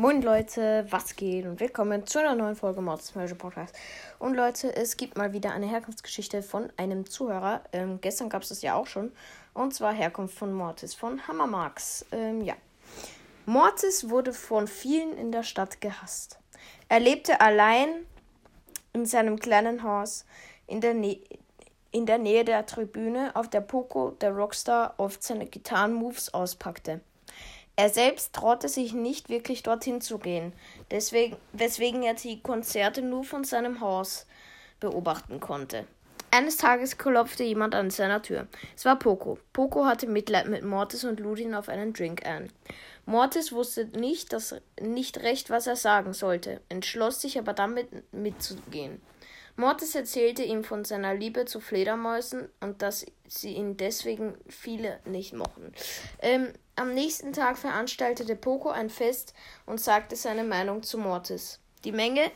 Moin Leute, was geht und willkommen zu einer neuen Folge Mords Magic Podcast. Und Leute, es gibt mal wieder eine Herkunftsgeschichte von einem Zuhörer. Ähm, gestern gab es das ja auch schon. Und zwar Herkunft von Mortis von Hammermax. Ähm, ja. Mortis wurde von vielen in der Stadt gehasst. Er lebte allein in seinem kleinen Haus in der, Nä in der Nähe der Tribüne, auf der Poco, der Rockstar, oft seine Gitarrenmoves auspackte. Er selbst traute sich nicht wirklich dorthin zu gehen, deswegen, weswegen er die Konzerte nur von seinem Haus beobachten konnte. Eines Tages klopfte jemand an seiner Tür. Es war Poco. Poco hatte Mitleid mit Mortis und lud ihn auf einen Drink ein. Mortis wusste nicht, dass, nicht recht, was er sagen sollte, entschloss sich aber damit mitzugehen. Mortis erzählte ihm von seiner Liebe zu Fledermäusen und dass sie ihn deswegen viele nicht mochten. Ähm, am nächsten Tag veranstaltete Poco ein Fest und sagte seine Meinung zu Mortis. Die Menge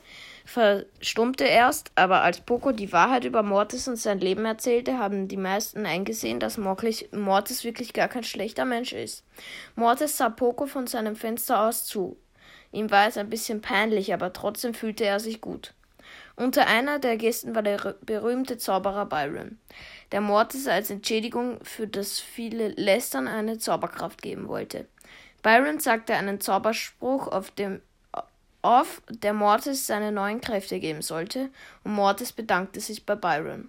verstummte erst, aber als Poco die Wahrheit über Mortis und sein Leben erzählte, haben die meisten eingesehen, dass Mortis wirklich gar kein schlechter Mensch ist. Mortis sah Poco von seinem Fenster aus zu. Ihm war es ein bisschen peinlich, aber trotzdem fühlte er sich gut. Unter einer der Gästen war der berühmte Zauberer Byron, der Mortis als Entschädigung für das viele Lästern eine Zauberkraft geben wollte. Byron sagte einen Zauberspruch, auf dem auf der Mortis seine neuen Kräfte geben sollte, und Mortis bedankte sich bei Byron.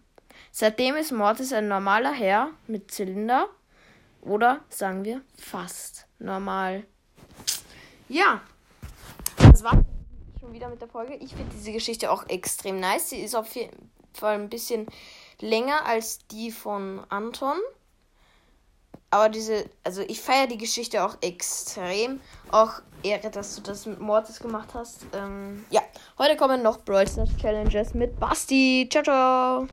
Seitdem ist Mortis ein normaler Herr mit Zylinder oder sagen wir fast normal. Ja, das war's schon wieder mit der Folge. Ich finde diese Geschichte auch extrem nice. Sie ist auf jeden Fall ein bisschen länger als die von Anton. Aber diese, also ich feiere die Geschichte auch extrem. Auch Ehre, dass du das mit Mortis gemacht hast. Ähm, ja, heute kommen noch Brawl Stars Challenges mit Basti. Ciao, ciao.